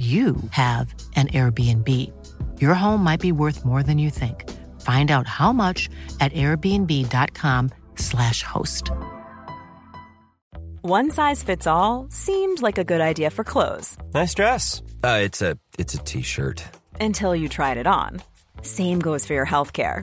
you have an Airbnb. Your home might be worth more than you think. Find out how much at airbnb.com/slash host. One size fits all seemed like a good idea for clothes. Nice dress. Uh, it's a it's a t-shirt. Until you tried it on. Same goes for your healthcare.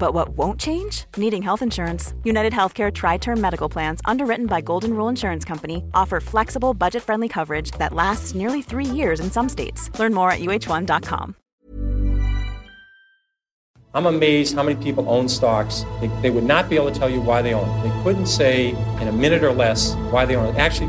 But what won't change? Needing health insurance. United Healthcare Tri Term Medical Plans, underwritten by Golden Rule Insurance Company, offer flexible, budget friendly coverage that lasts nearly three years in some states. Learn more at uh1.com. I'm amazed how many people own stocks. They, they would not be able to tell you why they own. They couldn't say in a minute or less why they own it. Actually,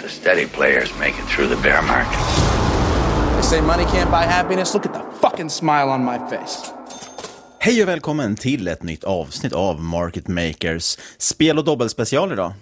steady players make it through the bear market. They say money can't buy happiness. Look at the fucking smile on my face. Hej och välkommen till ett nytt avsnitt av Market Makers spel och dobbelspecial idag.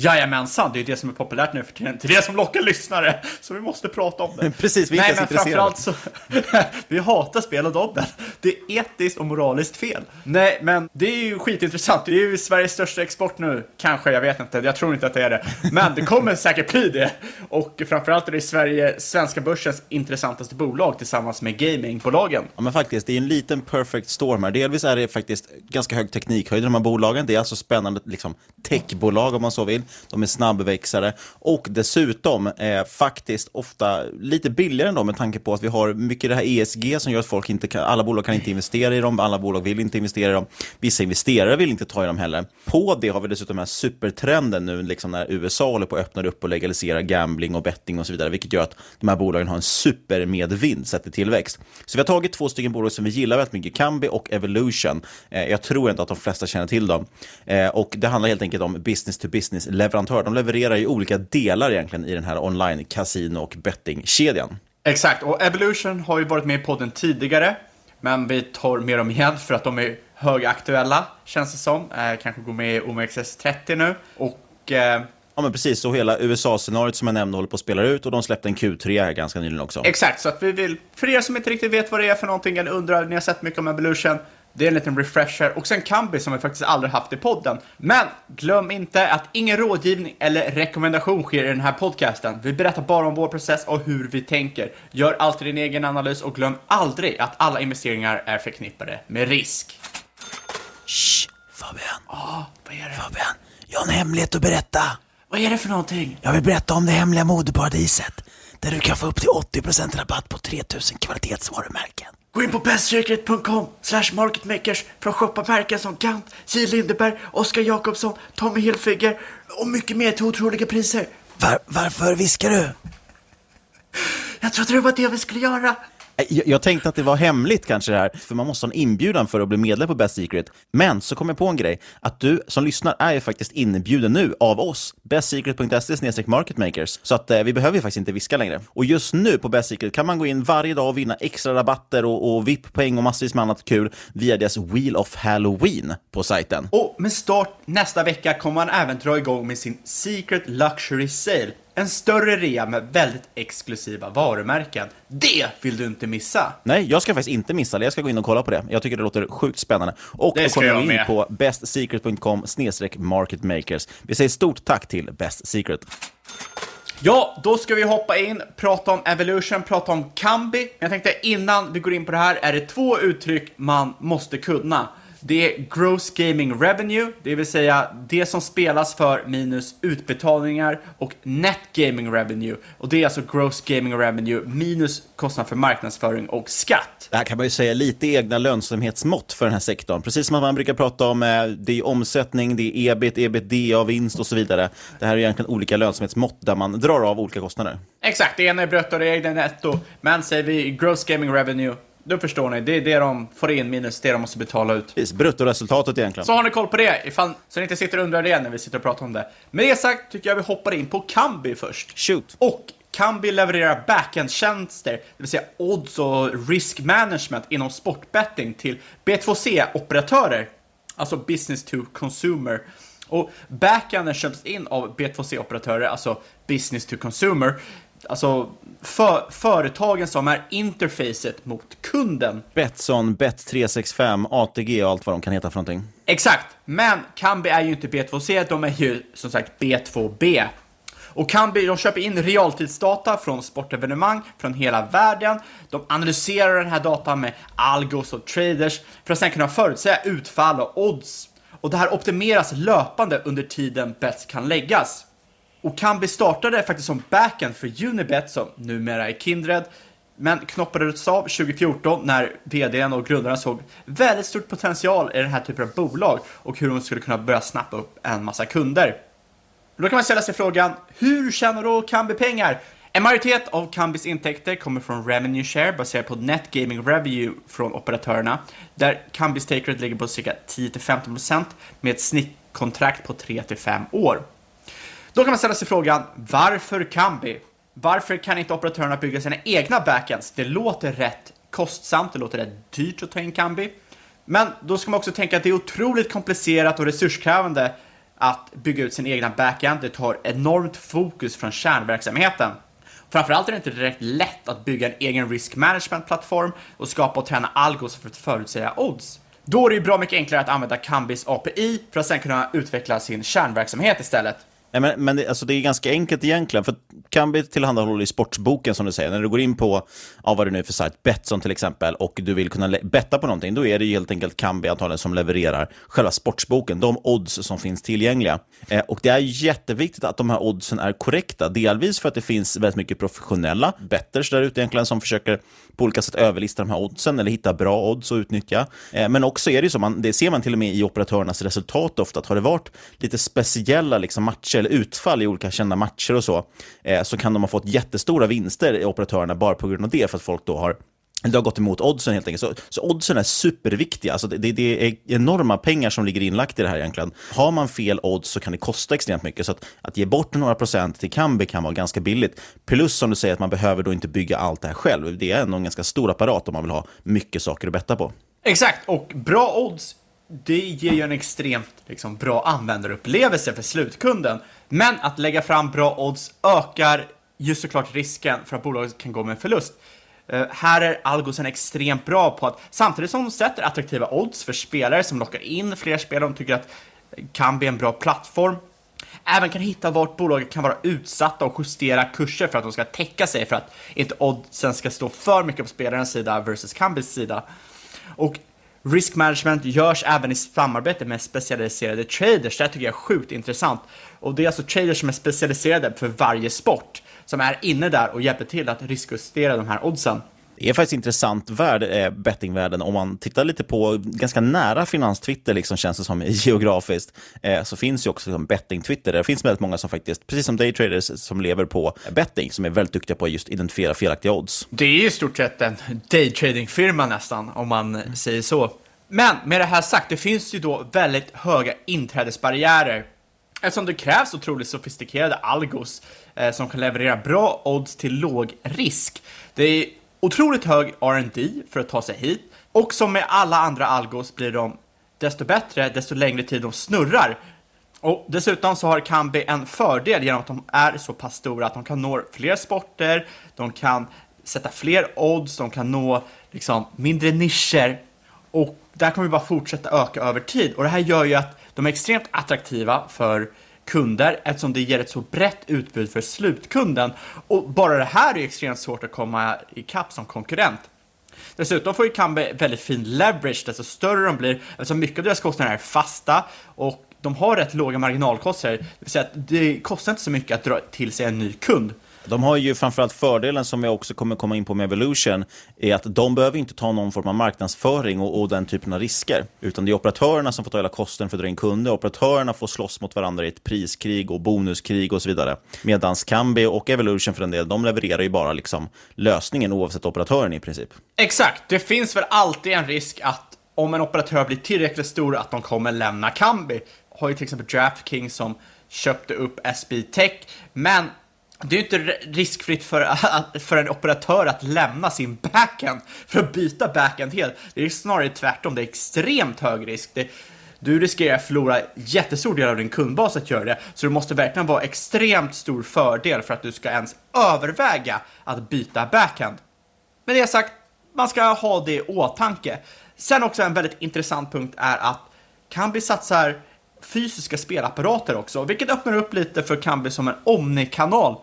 Jajamensan, det är det som är populärt nu för tiden. Det är det som lockar lyssnare, så vi måste prata om det. Precis, vi är Nej, inte ens intresserade. framförallt så, vi hatar spel och dobbel. Det är etiskt och moraliskt fel. Nej, men det är ju skitintressant. Det är ju Sveriges största export nu. Kanske, jag vet inte. Jag tror inte att det är det. Men det kommer säkert bli det. Och framförallt är det Sverige, svenska börsens intressantaste bolag tillsammans med gamingbolagen. Ja men faktiskt, det är en liten perfect storm här. Delvis är det faktiskt ganska hög teknikhöjd i de här bolagen. Det är alltså spännande liksom, techbolag om man så vill. De är snabbväxare och dessutom eh, faktiskt ofta lite billigare ändå med tanke på att vi har mycket det här ESG som gör att folk inte kan, alla bolag kan inte investera i dem, alla bolag vill inte investera i dem. Vissa investerare vill inte ta i dem heller. På det har vi dessutom den här supertrenden nu liksom när USA håller på att öppna upp och legalisera gambling och betting och så vidare, vilket gör att de här bolagen har en supermedvind sett till tillväxt. Så vi har tagit två stycken bolag som vi gillar väldigt mycket, Kambi och Evolution. Eh, jag tror inte att de flesta känner till dem. Eh, och det handlar helt enkelt om business to business leverantör. De levererar ju olika delar egentligen i den här online kasino och bettingkedjan. Exakt, och Evolution har ju varit med i podden tidigare, men vi tar med dem igen för att de är högaktuella, känns det som. Eh, kanske går med i OMXS30 nu. Och eh, Ja men precis, och hela USA-scenariot som jag nämnde håller på att spela ut och de släppte en Q3 här ganska nyligen också. Exakt, så att vi vill, för er som inte riktigt vet vad det är för någonting eller undrar, ni har sett mycket om Evolution, det är en liten refresher och sen Kambi som vi faktiskt aldrig haft i podden. Men glöm inte att ingen rådgivning eller rekommendation sker i den här podcasten. Vi berättar bara om vår process och hur vi tänker. Gör alltid din egen analys och glöm aldrig att alla investeringar är förknippade med risk. Shh, Fabian. Ja, vad är det? Fabian, jag har en hemlighet att berätta. Vad är det för någonting? Jag vill berätta om det hemliga modeparadiset. Där du kan få upp till 80% rabatt på 3000 kvalitetsvarumärken. Gå in på bestsecret.com slash marketmakers för att shoppa märken som Gant, J. Lindeberg, Oskar Jakobsson, Tommy Hilfiger och mycket mer till otroliga priser. Var, varför viskar du? Jag trodde det var det vi skulle göra. Äh, jag, tänkte att det var hemligt kanske det här, för man måste ha en inbjudan för att bli medlem på Best Secret. Men så kom jag på en grej, att du som lyssnar är ju faktiskt inbjuden nu av oss, bestsecret.se marketmakers. Så att eh, vi behöver ju faktiskt inte viska längre. Och just nu på Best Secret kan man gå in varje dag och vinna extra rabatter och, och VIP-poäng och massvis med annat kul via deras Wheel of Halloween på sajten. Och med start nästa vecka kommer man även dra igång med sin Secret Luxury Sale. En större rea med väldigt exklusiva varumärken. Det vill du inte missa! Nej, jag ska faktiskt inte missa det. Jag ska gå in och kolla på det. Jag tycker det låter sjukt spännande. Och Det då kommer vi in med. på bestsecret.com marketmakers. Vi säger stort tack till Best Secret. Ja, då ska vi hoppa in, prata om Evolution, prata om Kambi. Men jag tänkte innan vi går in på det här är det två uttryck man måste kunna. Det är Gross Gaming Revenue, det vill säga det som spelas för minus utbetalningar och Net Gaming Revenue. Och det är alltså Gross Gaming Revenue minus kostnad för marknadsföring och skatt. Det här kan man ju säga lite egna lönsamhetsmått för den här sektorn. Precis som man brukar prata om eh, det är omsättning, det är ebit, ebitda, vinst och så vidare. Det här är egentligen olika lönsamhetsmått där man drar av olika kostnader. Exakt, det ena är brutto och det andra är netto. Men säger vi Gross Gaming Revenue, då förstår ni, det är det de får in minus det de måste betala ut. Precis, bruttoresultatet egentligen. Så har ni koll på det, ifall, så ni inte sitter och undrar det när vi sitter och pratar om det. Med det sagt tycker jag vi hoppar in på Kambi först. Shoot. Och Kambi levererar backend-tjänster, det vill säga odds och risk management inom sportbetting till B2C-operatörer, alltså business to consumer. Och backenden köps in av B2C-operatörer, alltså business to consumer, alltså för, företagen som är interfacet mot kunden. Betsson, Bet365, ATG och allt vad de kan heta för någonting. Exakt, men Kambi är ju inte B2C, de är ju som sagt B2B. Och Kambi, de köper in realtidsdata från sportevenemang från hela världen. De analyserar den här datan med algos och traders för att sedan kunna förutsäga utfall och odds. Och det här optimeras löpande under tiden bets kan läggas. Och Kambi startade faktiskt som backend för Unibet som numera är Kindred. Men knoppades av 2014 när vdn och grundaren såg väldigt stor potential i den här typen av bolag och hur de skulle kunna börja snappa upp en massa kunder. Då kan man ställa sig frågan, hur tjänar då Kambi pengar? En majoritet av Kambis intäkter kommer från revenue share baserat på net gaming revenue från operatörerna, där Kambis take rate ligger på cirka 10-15% med ett snittkontrakt på 3-5 år. Då kan man ställa sig frågan, varför Kambi? Varför kan inte operatörerna bygga sina egna backends? Det låter rätt kostsamt, det låter rätt dyrt att ta in Kambi. Men då ska man också tänka att det är otroligt komplicerat och resurskrävande att bygga ut sin egna backend. Det tar enormt fokus från kärnverksamheten. Framförallt är det inte direkt lätt att bygga en egen risk management-plattform och skapa och träna algos för att förutsäga odds. Då är det ju bra mycket enklare att använda Kambis API för att sedan kunna utveckla sin kärnverksamhet istället. Nej, men men det, alltså det är ganska enkelt egentligen, för Kambi tillhandahåller i sportsboken som du säger. När du går in på, ja, vad det nu är för sajt, Betsson till exempel, och du vill kunna betta på någonting, då är det ju helt enkelt Kambi antagligen som levererar själva sportsboken, de odds som finns tillgängliga. Eh, och det är jätteviktigt att de här oddsen är korrekta, delvis för att det finns väldigt mycket professionella betters där ute egentligen som försöker på olika sätt överlista de här oddsen eller hitta bra odds att utnyttja. Eh, men också är det ju så, man, det ser man till och med i operatörernas resultat ofta, att har det varit lite speciella liksom, matcher eller utfall i olika kända matcher och så, eh, så kan de ha fått jättestora vinster i operatörerna bara på grund av det, för att folk då har det har gått emot oddsen helt enkelt. Så, så oddsen är superviktiga. Alltså det, det är enorma pengar som ligger inlagt i det här egentligen. Har man fel odds så kan det kosta extremt mycket. Så att, att ge bort några procent till Kambi kan vara ganska billigt. Plus som du säger att man behöver då inte bygga allt det här själv. Det är ändå en ganska stor apparat om man vill ha mycket saker att betta på. Exakt, och bra odds, det ger ju en extremt liksom, bra användarupplevelse för slutkunden. Men att lägga fram bra odds ökar ju såklart risken för att bolaget kan gå med förlust. Uh, här är Algosen extremt bra på att samtidigt som de sätter attraktiva odds för spelare som lockar in fler spelare, de tycker att kan bli en bra plattform, även kan hitta vart bolaget kan vara utsatta och justera kurser för att de ska täcka sig för att inte oddsen ska stå för mycket på spelarens sida versus Kambis sida. Och risk management görs även i samarbete med specialiserade traders. Det här tycker jag är sjukt intressant. Och det är alltså traders som är specialiserade för varje sport som är inne där och hjälper till att riskjustera de här oddsen. Det är faktiskt intressant värld, eh, bettingvärlden, om man tittar lite på ganska nära finanstwitter, liksom, känns det som geografiskt, eh, så finns ju också liksom, betting-twitter. Det finns väldigt många som faktiskt, precis som daytraders, som lever på betting, som är väldigt duktiga på att just identifiera felaktiga odds. Det är ju i stort sett en daytrading-firma nästan, om man säger så. Men med det här sagt, det finns ju då väldigt höga inträdesbarriärer eftersom det krävs otroligt sofistikerade algos eh, som kan leverera bra odds till låg risk. Det otroligt hög R&D för att ta sig hit och som med alla andra algos blir de desto bättre desto längre tid de snurrar. Och dessutom så har Kambi en fördel genom att de är så pass stora att de kan nå fler sporter, de kan sätta fler odds, de kan nå liksom mindre nischer och där kommer vi bara fortsätta öka över tid. Och det här gör ju att de är extremt attraktiva för kunder eftersom det ger ett så brett utbud för slutkunden. Och bara det här är extremt svårt att komma ikapp som konkurrent. Dessutom får ju Kambi väldigt fin leverage desto större de blir eftersom mycket av deras kostnader är fasta och de har rätt låga marginalkostnader. Det vill säga att det kostar inte så mycket att dra till sig en ny kund. De har ju framförallt fördelen som jag också kommer komma in på med Evolution, är att de behöver inte ta någon form av marknadsföring och, och den typen av risker. Utan det är operatörerna som får ta hela kosten för att dra in kunder. Operatörerna får slåss mot varandra i ett priskrig och bonuskrig och så vidare. Medan Kambi och Evolution för en del, de levererar ju bara liksom lösningen oavsett operatören i princip. Exakt, det finns väl alltid en risk att om en operatör blir tillräckligt stor att de kommer lämna Kambi. Har ju till exempel DraftKings som köpte upp SB Tech, men det är ju inte riskfritt för, för en operatör att lämna sin backend för att byta backend helt. Det är snarare tvärtom, det är extremt hög risk. Det, du riskerar att förlora jättestor del av din kundbas att göra det, så det måste verkligen vara extremt stor fördel för att du ska ens överväga att byta backend. Med det sagt, man ska ha det i åtanke. Sen också en väldigt intressant punkt är att Kambi satsar fysiska spelapparater också, vilket öppnar upp lite för Kambi som en omnikanal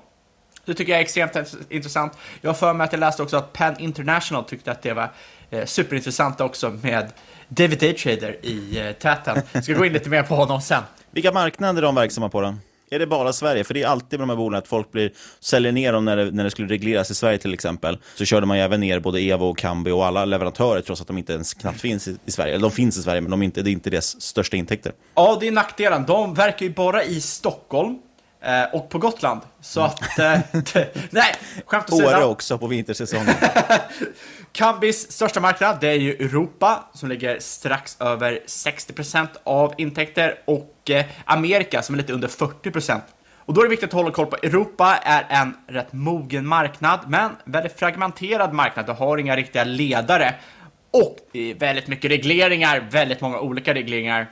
det tycker jag är extremt intressant. Jag har för mig att jag läste också att Penn International tyckte att det var eh, superintressant också med David Daytrader i eh, täten. Ska gå in lite mer på honom sen. Vilka marknader är de verksamma på då? Är det bara Sverige? För det är alltid med de här bolagen att folk blir, säljer ner dem när det, när det skulle regleras i Sverige till exempel. Så körde man ju även ner både Evo och Kambi och alla leverantörer trots att de inte ens knappt finns i, i Sverige. Eller de finns i Sverige men de är inte, det är inte deras största intäkter. Ja, det är nackdelen. De verkar ju bara i Stockholm. Eh, och på Gotland. Så Mm. att, eh, nej, skämt åsido. Åre också på vintersäsongen. Kambis största marknad, det är ju Europa, som ligger strax över 60% av intäkter, och eh, Amerika, som är lite under 40%. Och då är det viktigt att hålla koll på Europa är en rätt mogen marknad, men väldigt fragmenterad marknad. Du har inga riktiga ledare. Och det är väldigt mycket regleringar, väldigt många olika regleringar.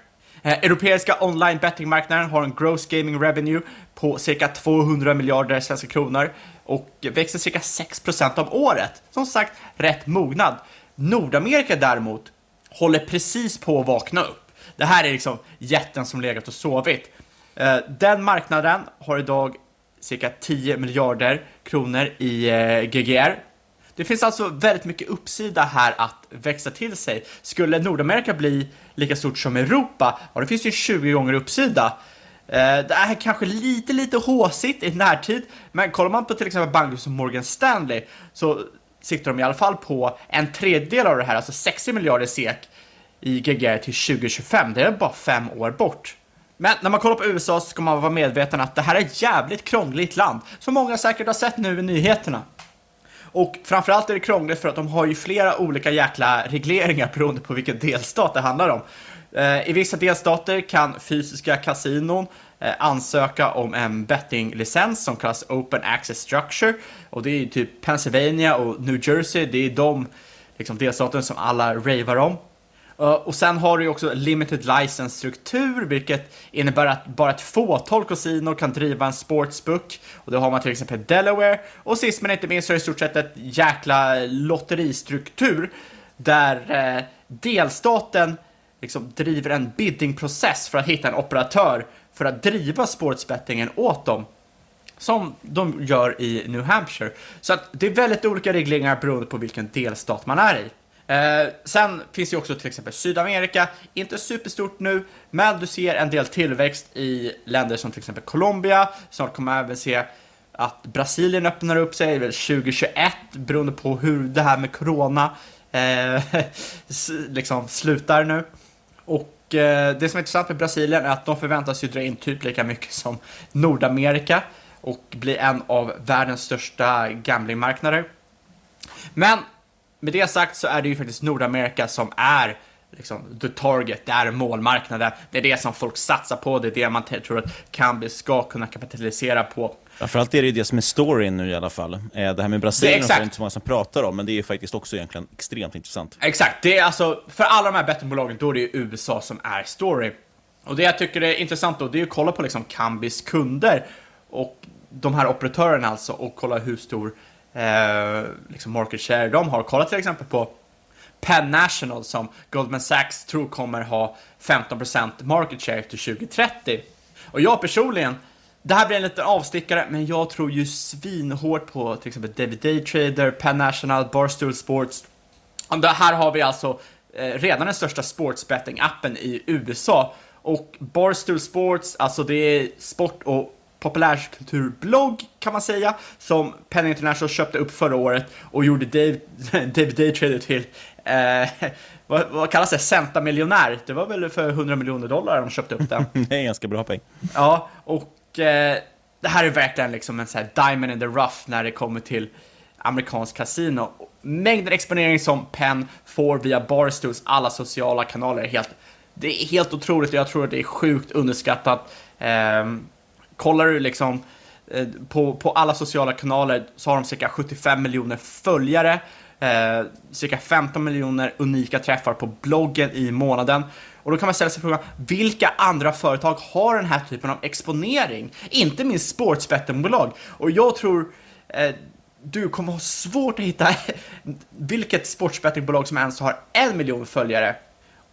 Eh, Europeiska online bettingmarknaden har en gross gaming revenue på cirka 200 miljarder svenska kronor och växer cirka 6% om året. Som sagt, rätt mognad. Nordamerika däremot håller precis på att vakna upp. Det här är liksom jätten som legat och sovit. Eh, Den marknaden har idag cirka 10 miljarder kronor i eh, GGR. Det finns alltså väldigt mycket uppsida här att växa till sig. Skulle Nordamerika bli lika stort som Europa, ja då finns det ju 20 gånger uppsida. Eh, det här är kanske lite, lite håsigt i närtid, men kollar man på till exempel banker som Morgan Stanley så siktar de i alla fall på en tredjedel av det här, alltså 60 miljarder SEK i GGR till 2025. Det är bara fem år bort. Men när man kollar på USA så ska man vara medveten att det här är ett jävligt krångligt land, som många säkert har sett nu i nyheterna. Och framförallt är det krångligt för att de har ju flera olika jäkla regleringar beroende på vilken delstat det handlar om. Eh, I vissa delstater kan fysiska kasinon eh, ansöka om en bettinglicens som kallas Open Access Structure. Och det är ju typ Pennsylvania och New Jersey, det är de liksom, delstaterna som alla ravar om. Eh, och sen har du ju också limited license-struktur, vilket innebär att bara ett fåtal kasinon kan driva en sportsbook. Och då har man till exempel Delaware. Och sist men inte minst så är det i stort sett ett jäkla lotteristruktur där eh, delstaten liksom driver en biddingprocess för att hitta en operatör för att driva sportsbettingen åt dem. Som de gör i New Hampshire. Så att det är väldigt olika regleringar beroende på vilken delstat man är i. Eh, sen finns det också till exempel Sydamerika, inte superstort nu, men du ser en del tillväxt i länder som till exempel Colombia. Snart kommer man även se att Brasilien öppnar upp sig väl 2021 beroende på hur det här med corona eh, liksom slutar nu. Och eh, det som är intressant med Brasilien är att de förväntas ju dra in typ lika mycket som Nordamerika och bli en av världens största gamblingmarknader. Men med det sagt så är det ju faktiskt Nordamerika som är liksom the target, det är målmarknaden. Det är det som folk satsar på, det är det man tror att Kambi ska kunna kapitalisera på. Framförallt är det ju det som är storyn nu i alla fall. Eh, det här med Brasilien det är, inte så många som pratar om, men det är ju faktiskt också egentligen extremt intressant. Exakt, det är alltså, för alla de här bettingbolagen, då är det ju USA som är story. Och det jag tycker är intressant då, det är att kolla på liksom Kambis kunder och de här operatörerna alltså och kolla hur stor eh, liksom market share de har. Kolla till exempel på Penn National som Goldman Sachs tror kommer ha 15% market share till 2030. Och jag personligen, det här blir en liten avstickare, men jag tror ju svinhårt på till exempel David Daytrader, Penn National, Barstool Sports. Och det här har vi alltså eh, redan den största sportsbetting-appen i USA. Och Barstool Sports, alltså det är sport och populärkulturblogg kan man säga, som Penn International köpte upp förra året och gjorde Dave, David Daytrader till eh, vad, vad kallas det? Centamiljonär. Det var väl för 100 miljoner dollar de köpte upp den. det är ganska bra peng. Ja, och eh, det här är verkligen liksom en sån här diamond in the rough när det kommer till amerikansk kasino. Mängden exponering som Penn får via Barstools alla sociala kanaler är helt, det är helt otroligt och jag tror att det är sjukt underskattat. Eh, kollar du liksom eh, på, på alla sociala kanaler så har de cirka 75 miljoner följare eh, cirka 15 miljoner unika träffar på bloggen i månaden. Och då kan man ställa sig frågan, vilka andra företag har den här typen av exponering? Inte minst sportsbettingbolag. Och jag tror eh, du kommer ha svårt att hitta vilket sportsbettingbolag som ens har en miljon följare.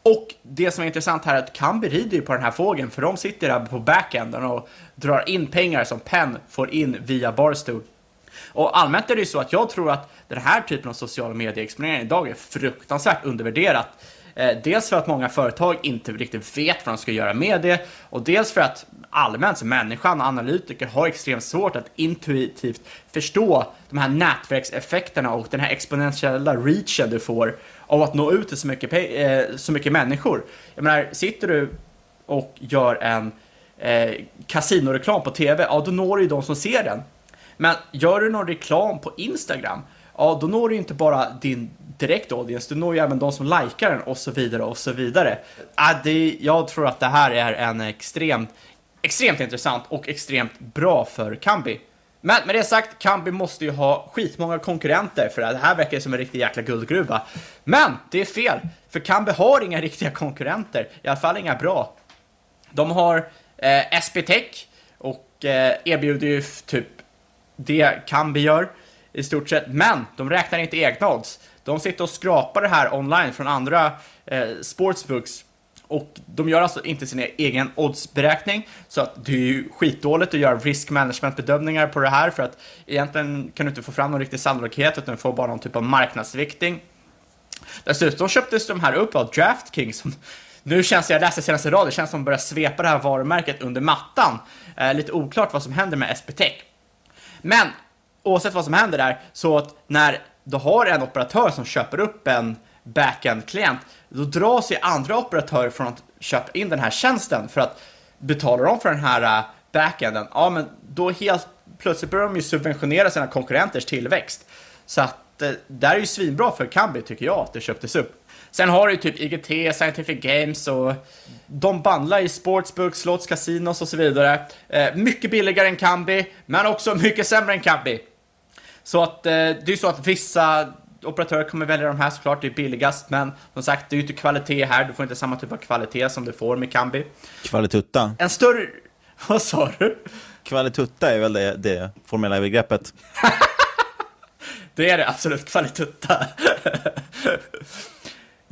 Och det som är intressant här är att Kambi rider ju på den här fågeln, för de sitter där på backenden och drar in pengar som Penn får in via Barstool. Och allmänt är det ju så att jag tror att den här typen av sociala medieexponering idag är fruktansvärt undervärderat. Eh, dels för att många företag inte riktigt vet vad de ska göra med det och dels för att allmänt människan och analytiker har extremt svårt att intuitivt förstå de här nätverkseffekterna och den här exponentiella reachen du får av att nå ut till så mycket, eh, så mycket människor. Jag menar, sitter du och gör en eh, kasinoreklam på TV, ja då når du ju de som ser den. Men gör du någon reklam på Instagram, ja då når du inte bara din direkt audience, du når ju även de som likar den och så vidare och så vidare. Äh, det, jag tror att det här är en extremt, extremt intressant och extremt bra för Kambi. Men med det sagt, Kambi måste ju ha skitmånga konkurrenter för det här verkar som en riktig jäkla guldgruva. Men det är fel, för Kambi har inga riktiga konkurrenter, i alla fall inga bra. De har eh, SB Tech och eh, erbjuder ju typ det Kambi gör i stort sett, men de räknar inte egna odds. De sitter och skrapar det här online från andra eh, sportsbooks och de gör alltså inte sin egen oddsberäkning, så att det är ju skitdåligt att göra risk management bedömningar på det här, för att egentligen kan du inte få fram någon riktig sannolikhet, utan du får bara någon typ av marknadsviktning. Dessutom köptes de här upp av DraftKings, nu känns det, jag läste senaste rad, det känns som att de börjar svepa det här varumärket under mattan. Eh, lite oklart vad som händer med SPTech. Men oavsett vad som händer där, så att när du har en operatör som köper upp en backend-klient, då dras ju andra operatörer från att köpa in den här tjänsten för att betalar de för den här äh, backenden, ja men då helt plötsligt börjar de ju subventionera sina konkurrenters tillväxt. Så att äh, det där är ju svinbra för Kambi tycker jag att det köptes upp. Sen har du ju typ IGT, Scientific Games och de bandlar i sportsbooks, slots, casinos och så vidare. Eh, mycket billigare än Kambi, men också mycket sämre än Kambi. Så att eh, det är ju så att vissa operatörer kommer välja de här såklart, det är billigast, men som sagt, det är ju inte kvalitet här, du får inte samma typ av kvalitet som du får med Kambi. Kvalitutta? En större... Vad sa du? Kvalitutta är väl det, det formella begreppet. det är det absolut, kvalitutta.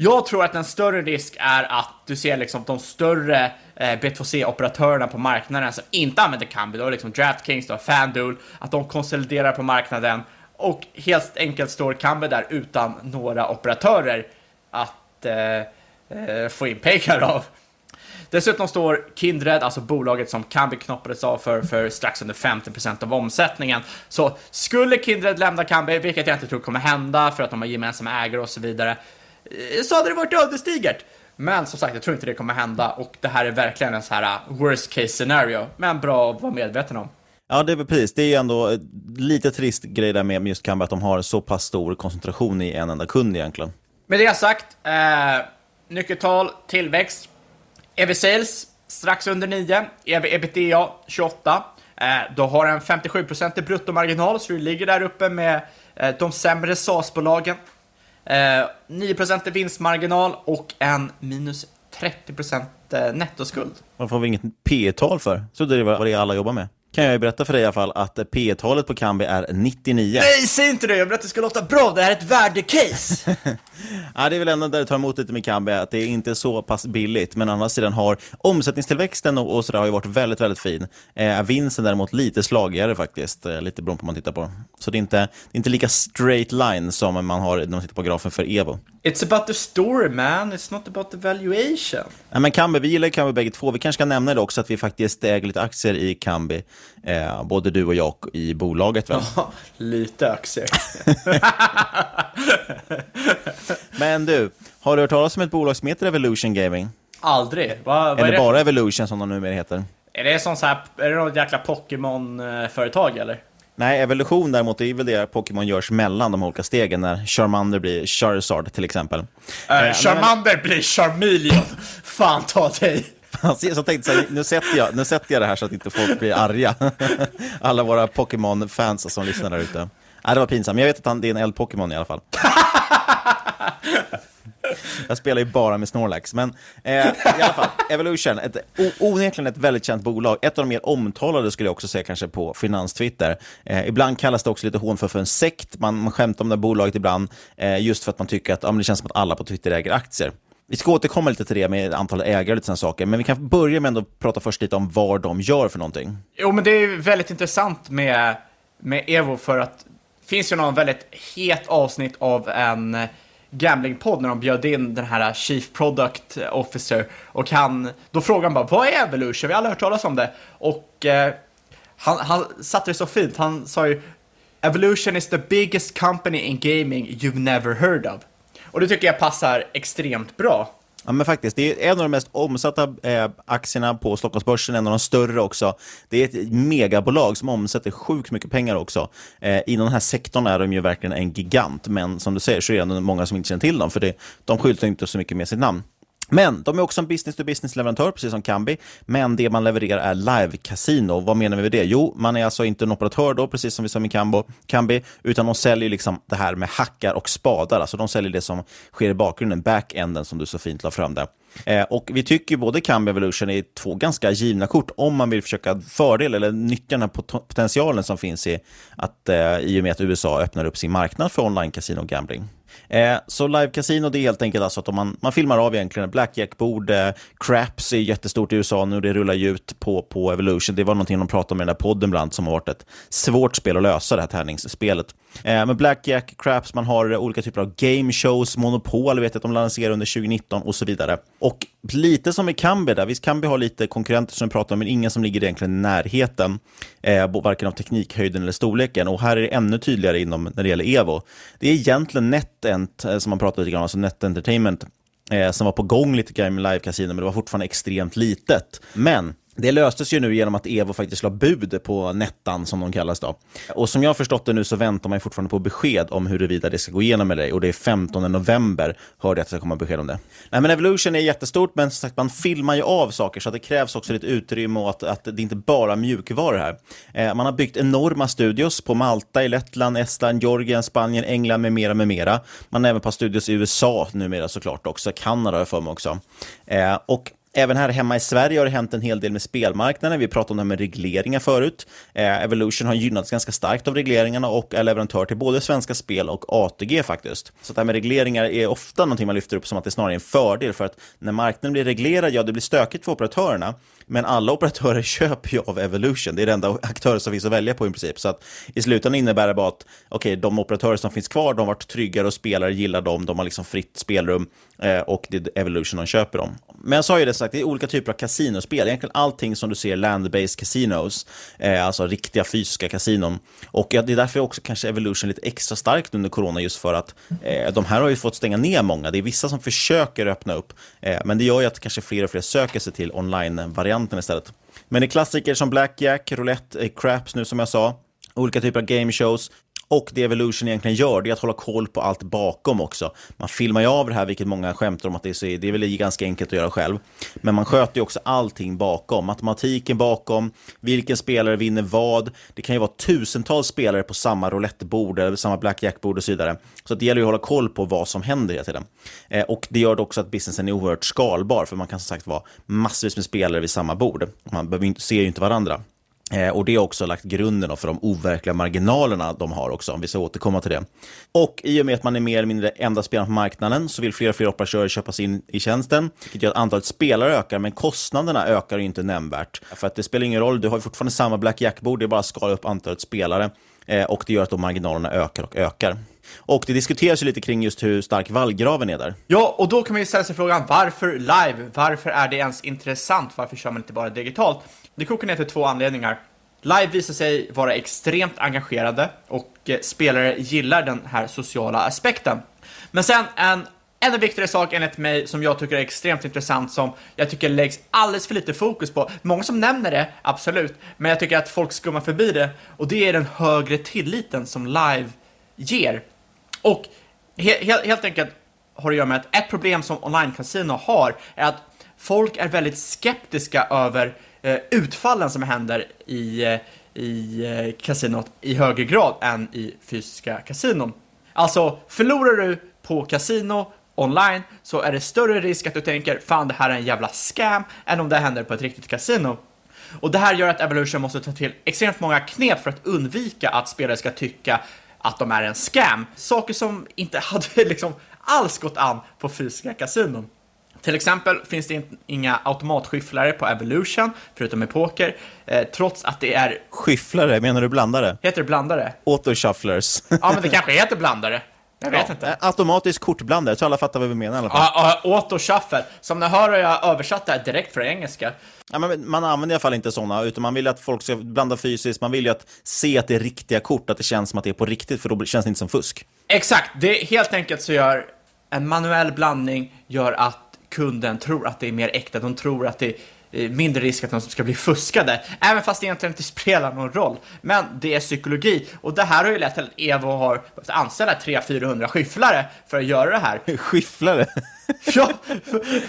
Jag tror att en större risk är att du ser liksom de större eh, B2C-operatörerna på marknaden som inte använder Kambi, då liksom DraftKings, då FanDuel, att de konsoliderar på marknaden och helt enkelt står Kambi där utan några operatörer att eh, eh, få in pengar av. Dessutom står Kindred, alltså bolaget som Kambi knoppades av för, för strax under 50% av omsättningen. Så skulle Kindred lämna Kambi, vilket jag inte tror kommer hända för att de har gemensamma ägare och så vidare, eh, så hade det varit ödesdigert. Men som sagt, jag tror inte det kommer hända och det här är verkligen en så här eh, worst case scenario, men bra att vara medveten om. Ja, det är precis. Det är ändå lite trist grej där med just Kambi att de har så pass stor koncentration i en enda kund egentligen. Med det sagt, eh, nyckeltal, tillväxt, EV sales strax under 9, EV ebitda 28. Eh, du har en 57% bruttomarginal, så du ligger där uppe med eh, de sämre SAS-bolagen. Eh, 9% vinstmarginal och en minus 30% eh, nettoskuld. Varför har vi inget P tal för? Så det var det alla jobbar med kan jag ju berätta för dig i alla fall att P talet på Kambi är 99. Nej, säg inte det! Jag vill att det ska låta bra. Det här är ett värdecase. ja, det är väl ändå där det tar emot lite med Kambi, att det är inte så pass billigt. Men å andra sidan har omsättningstillväxten och, och sådär har ju varit väldigt, väldigt fin. Eh, vinsten däremot lite slagigare faktiskt, eh, lite beroende på vad man tittar på. Så det är, inte, det är inte lika straight line som man har när man tittar på grafen för Evo. It's about the story man, it's not about the valuation. Ja, men Kambi, vi gillar Kambi bägge två. Vi kanske ska nämna det också att vi faktiskt äger lite aktier i Kambi. Eh, både du och jag i bolaget väl? Ja, lite aktier. men du, har du hört talas om ett bolag som heter Evolution Gaming? Aldrig. Va, vad eller bara Evolution som de numera heter. Är det, sån så här, är det något jäkla Pokémon-företag eller? Nej, evolution däremot är väl det Pokémon görs mellan de olika stegen när Charmander blir Charizard till exempel. Uh, Charmander men... blir Charmeleon. Fan ta dig. Alltså, jag tänkte så här, nu sätter, jag, nu sätter jag det här så att inte folk blir arga. Alla våra Pokémon-fans som lyssnar där ute. Nej, det var pinsamt. Jag vet att han, det är en eld-Pokémon i alla fall. Jag spelar ju bara med Snorlax. Men eh, i alla fall, Evolution, ett, onekligen ett väldigt känt bolag. Ett av de mer omtalade skulle jag också säga kanske på finanstwitter. Eh, ibland kallas det också lite hån för, för en sekt. Man, man skämtar om det här bolaget ibland, eh, just för att man tycker att ja, det känns som att alla på Twitter äger aktier. Vi ska återkomma lite till det med antal ägare och lite sådana saker, men vi kan börja med att prata först lite om vad de gör för någonting. Jo, men det är väldigt intressant med, med Evo för att det finns ju någon väldigt het avsnitt av en gamblingpodd när de bjöd in den här Chief Product Officer och han, då frågade han bara vad är Evolution? Vi har aldrig hört talas om det. Och eh, han, han satte det så fint, han sa ju Evolution is the biggest company in gaming you've never heard of. Och det tycker jag passar extremt bra. Ja, men faktiskt. Det är en av de mest omsatta eh, aktierna på Stockholmsbörsen, en av de större också. Det är ett megabolag som omsätter sjukt mycket pengar också. Eh, inom den här sektorn är de ju verkligen en gigant, men som du säger så är det många som inte känner till dem, för det, de skyltar inte så mycket med sitt namn. Men de är också en business-to-business-leverantör, precis som Kambi. Men det man levererar är live-casino. Vad menar vi med det? Jo, man är alltså inte en operatör då, precis som vi sa med Kambo, Kambi, utan de säljer liksom det här med hackar och spadar. Alltså de säljer det som sker i bakgrunden, back-enden som du så fint la fram där. Eh, och vi tycker både Kambi och Evolution är två ganska givna kort om man vill försöka fördel eller nyttja den här pot potentialen som finns i, att, eh, i och med att USA öppnar upp sin marknad för online-casino och gambling. Eh, så live casino det är helt enkelt alltså att man, man filmar av egentligen blackjack-bord, eh, craps är jättestort i USA nu, det rullar ju ut på, på Evolution. Det var någonting de pratade om i den där podden bland som har varit ett svårt spel att lösa, det här tärningsspelet. Eh, med blackjack, craps, man har eh, olika typer av game shows, Monopol vet jag att de lanserar under 2019 och så vidare. Och lite som i Kambi där, visst Kambi har lite konkurrenter som vi pratar om, men ingen som ligger egentligen i närheten, eh, varken av teknikhöjden eller storleken. Och här är det ännu tydligare inom när det gäller Evo. Det är egentligen NetEnt, eh, som man pratar lite grann om, alltså Net Entertainment, eh, som var på gång lite grann med live-casino, men det var fortfarande extremt litet. Men det löstes ju nu genom att Evo faktiskt la bud på Nettan, som de kallas. Då. Och som jag har förstått det nu så väntar man fortfarande på besked om huruvida det ska gå igenom eller ej. Och det är 15 november, hörde jag att det ska komma besked om det. Nej, men Evolution är jättestort, men som sagt, man filmar ju av saker, så att det krävs också lite utrymme och att, att det inte bara mjukvaror här. Eh, man har byggt enorma studios på Malta, i Lettland, Estland, Georgien, Spanien, England med mera, med mera. Man har även på studios i USA numera såklart också, Kanada har jag för mig också. Eh, och Även här hemma i Sverige har det hänt en hel del med spelmarknaden. Vi pratade om det här med regleringar förut. Eh, Evolution har gynnats ganska starkt av regleringarna och är leverantör till både Svenska Spel och ATG faktiskt. Så det här med regleringar är ofta någonting man lyfter upp som att det snarare är en fördel för att när marknaden blir reglerad, ja det blir stökigt för operatörerna. Men alla operatörer köper ju av Evolution. Det är den enda aktören som finns att välja på i princip. Så att i slutändan innebär det bara att okay, de operatörer som finns kvar, de har varit tryggare och spelare gillar dem, de har liksom fritt spelrum eh, och det är Evolution de köper dem. Men jag sa ju det sagt, det är olika typer av kasinospel. Egentligen allting som du ser land-based casinos, eh, alltså riktiga fysiska kasinon. Och ja, det är därför också kanske Evolution är lite extra starkt under corona, just för att eh, de här har ju fått stänga ner många. Det är vissa som försöker öppna upp, eh, men det gör ju att kanske fler och fler söker sig till varianten istället. Men det är klassiker som Blackjack, Roulette, eh, Craps nu som jag sa, olika typer av game shows, och det Evolution egentligen gör, det är att hålla koll på allt bakom också. Man filmar ju av det här, vilket många skämtar om att det är, så, det är väl ganska enkelt att göra själv. Men man sköter ju också allting bakom. Matematiken bakom, vilken spelare vinner vad. Det kan ju vara tusentals spelare på samma roulettebord eller samma blackjackbord och så vidare. Så det gäller ju att hålla koll på vad som händer hela tiden. Eh, och det gör också att businessen är oerhört skalbar, för man kan som sagt vara massvis med spelare vid samma bord. Man behöver ser ju inte varandra. Eh, och det har också lagt grunden för de overkliga marginalerna de har också, om vi ska återkomma till det. Och i och med att man är mer eller mindre enda spelaren på marknaden så vill fler och fler operatörer köpa sig in i tjänsten, vilket gör att antalet spelare ökar, men kostnaderna ökar inte nämnvärt. För att det spelar ingen roll, du har fortfarande samma blackjack-bord, det är bara att skala upp antalet spelare eh, och det gör att de marginalerna ökar och ökar. Och det diskuteras ju lite kring just hur stark vallgraven är där. Ja, och då kan man ju ställa sig frågan varför live? Varför är det ens intressant? Varför kör man inte bara digitalt? Det kokar ner till två anledningar. Live visar sig vara extremt engagerade och eh, spelare gillar den här sociala aspekten. Men sen en ännu viktigare sak enligt mig som jag tycker är extremt intressant som jag tycker läggs alldeles för lite fokus på. Många som nämner det, absolut, men jag tycker att folk skummar förbi det och det är den högre tilliten som live ger. Och he he helt enkelt har det att göra med att ett problem som online-casino har är att folk är väldigt skeptiska över Eh, utfallen som händer i, eh, i eh, kasinot i högre grad än i fysiska kasinon. Alltså, förlorar du på kasino online så är det större risk att du tänker fan det här är en jävla scam än om det händer på ett riktigt kasino. Och det här gör att Evolution måste ta till extremt många knep för att undvika att spelare ska tycka att de är en scam. Saker som inte hade liksom alls gått an på fysiska kasinon. Till exempel finns det inga automatskyfflare på Evolution, förutom i poker, eh, trots att det är... Skyfflare, menar du blandare? Heter det blandare? Autoshufflers. ja, men det kanske heter blandare. Jag vet ja, inte. Automatisk kortblandare, så alla fattar vad vi menar i alla fall. Ja, uh, autoshuffle. Som ni hör har jag översatt det här direkt från engelska. Ja, men man använder i alla fall inte sådana, utan man vill att folk ska blanda fysiskt, man vill ju att se att det är riktiga kort, att det känns som att det är på riktigt, för då känns det inte som fusk. Exakt, det är helt enkelt så gör en manuell blandning gör att kunden tror att det är mer äkta, de tror att det är mindre risk att de ska bli fuskade, även fast det egentligen inte spelar någon roll. Men det är psykologi och det här har ju lett till att Evo har behövt anställa 300-400 skyfflare för att göra det här. Skyfflare? ja!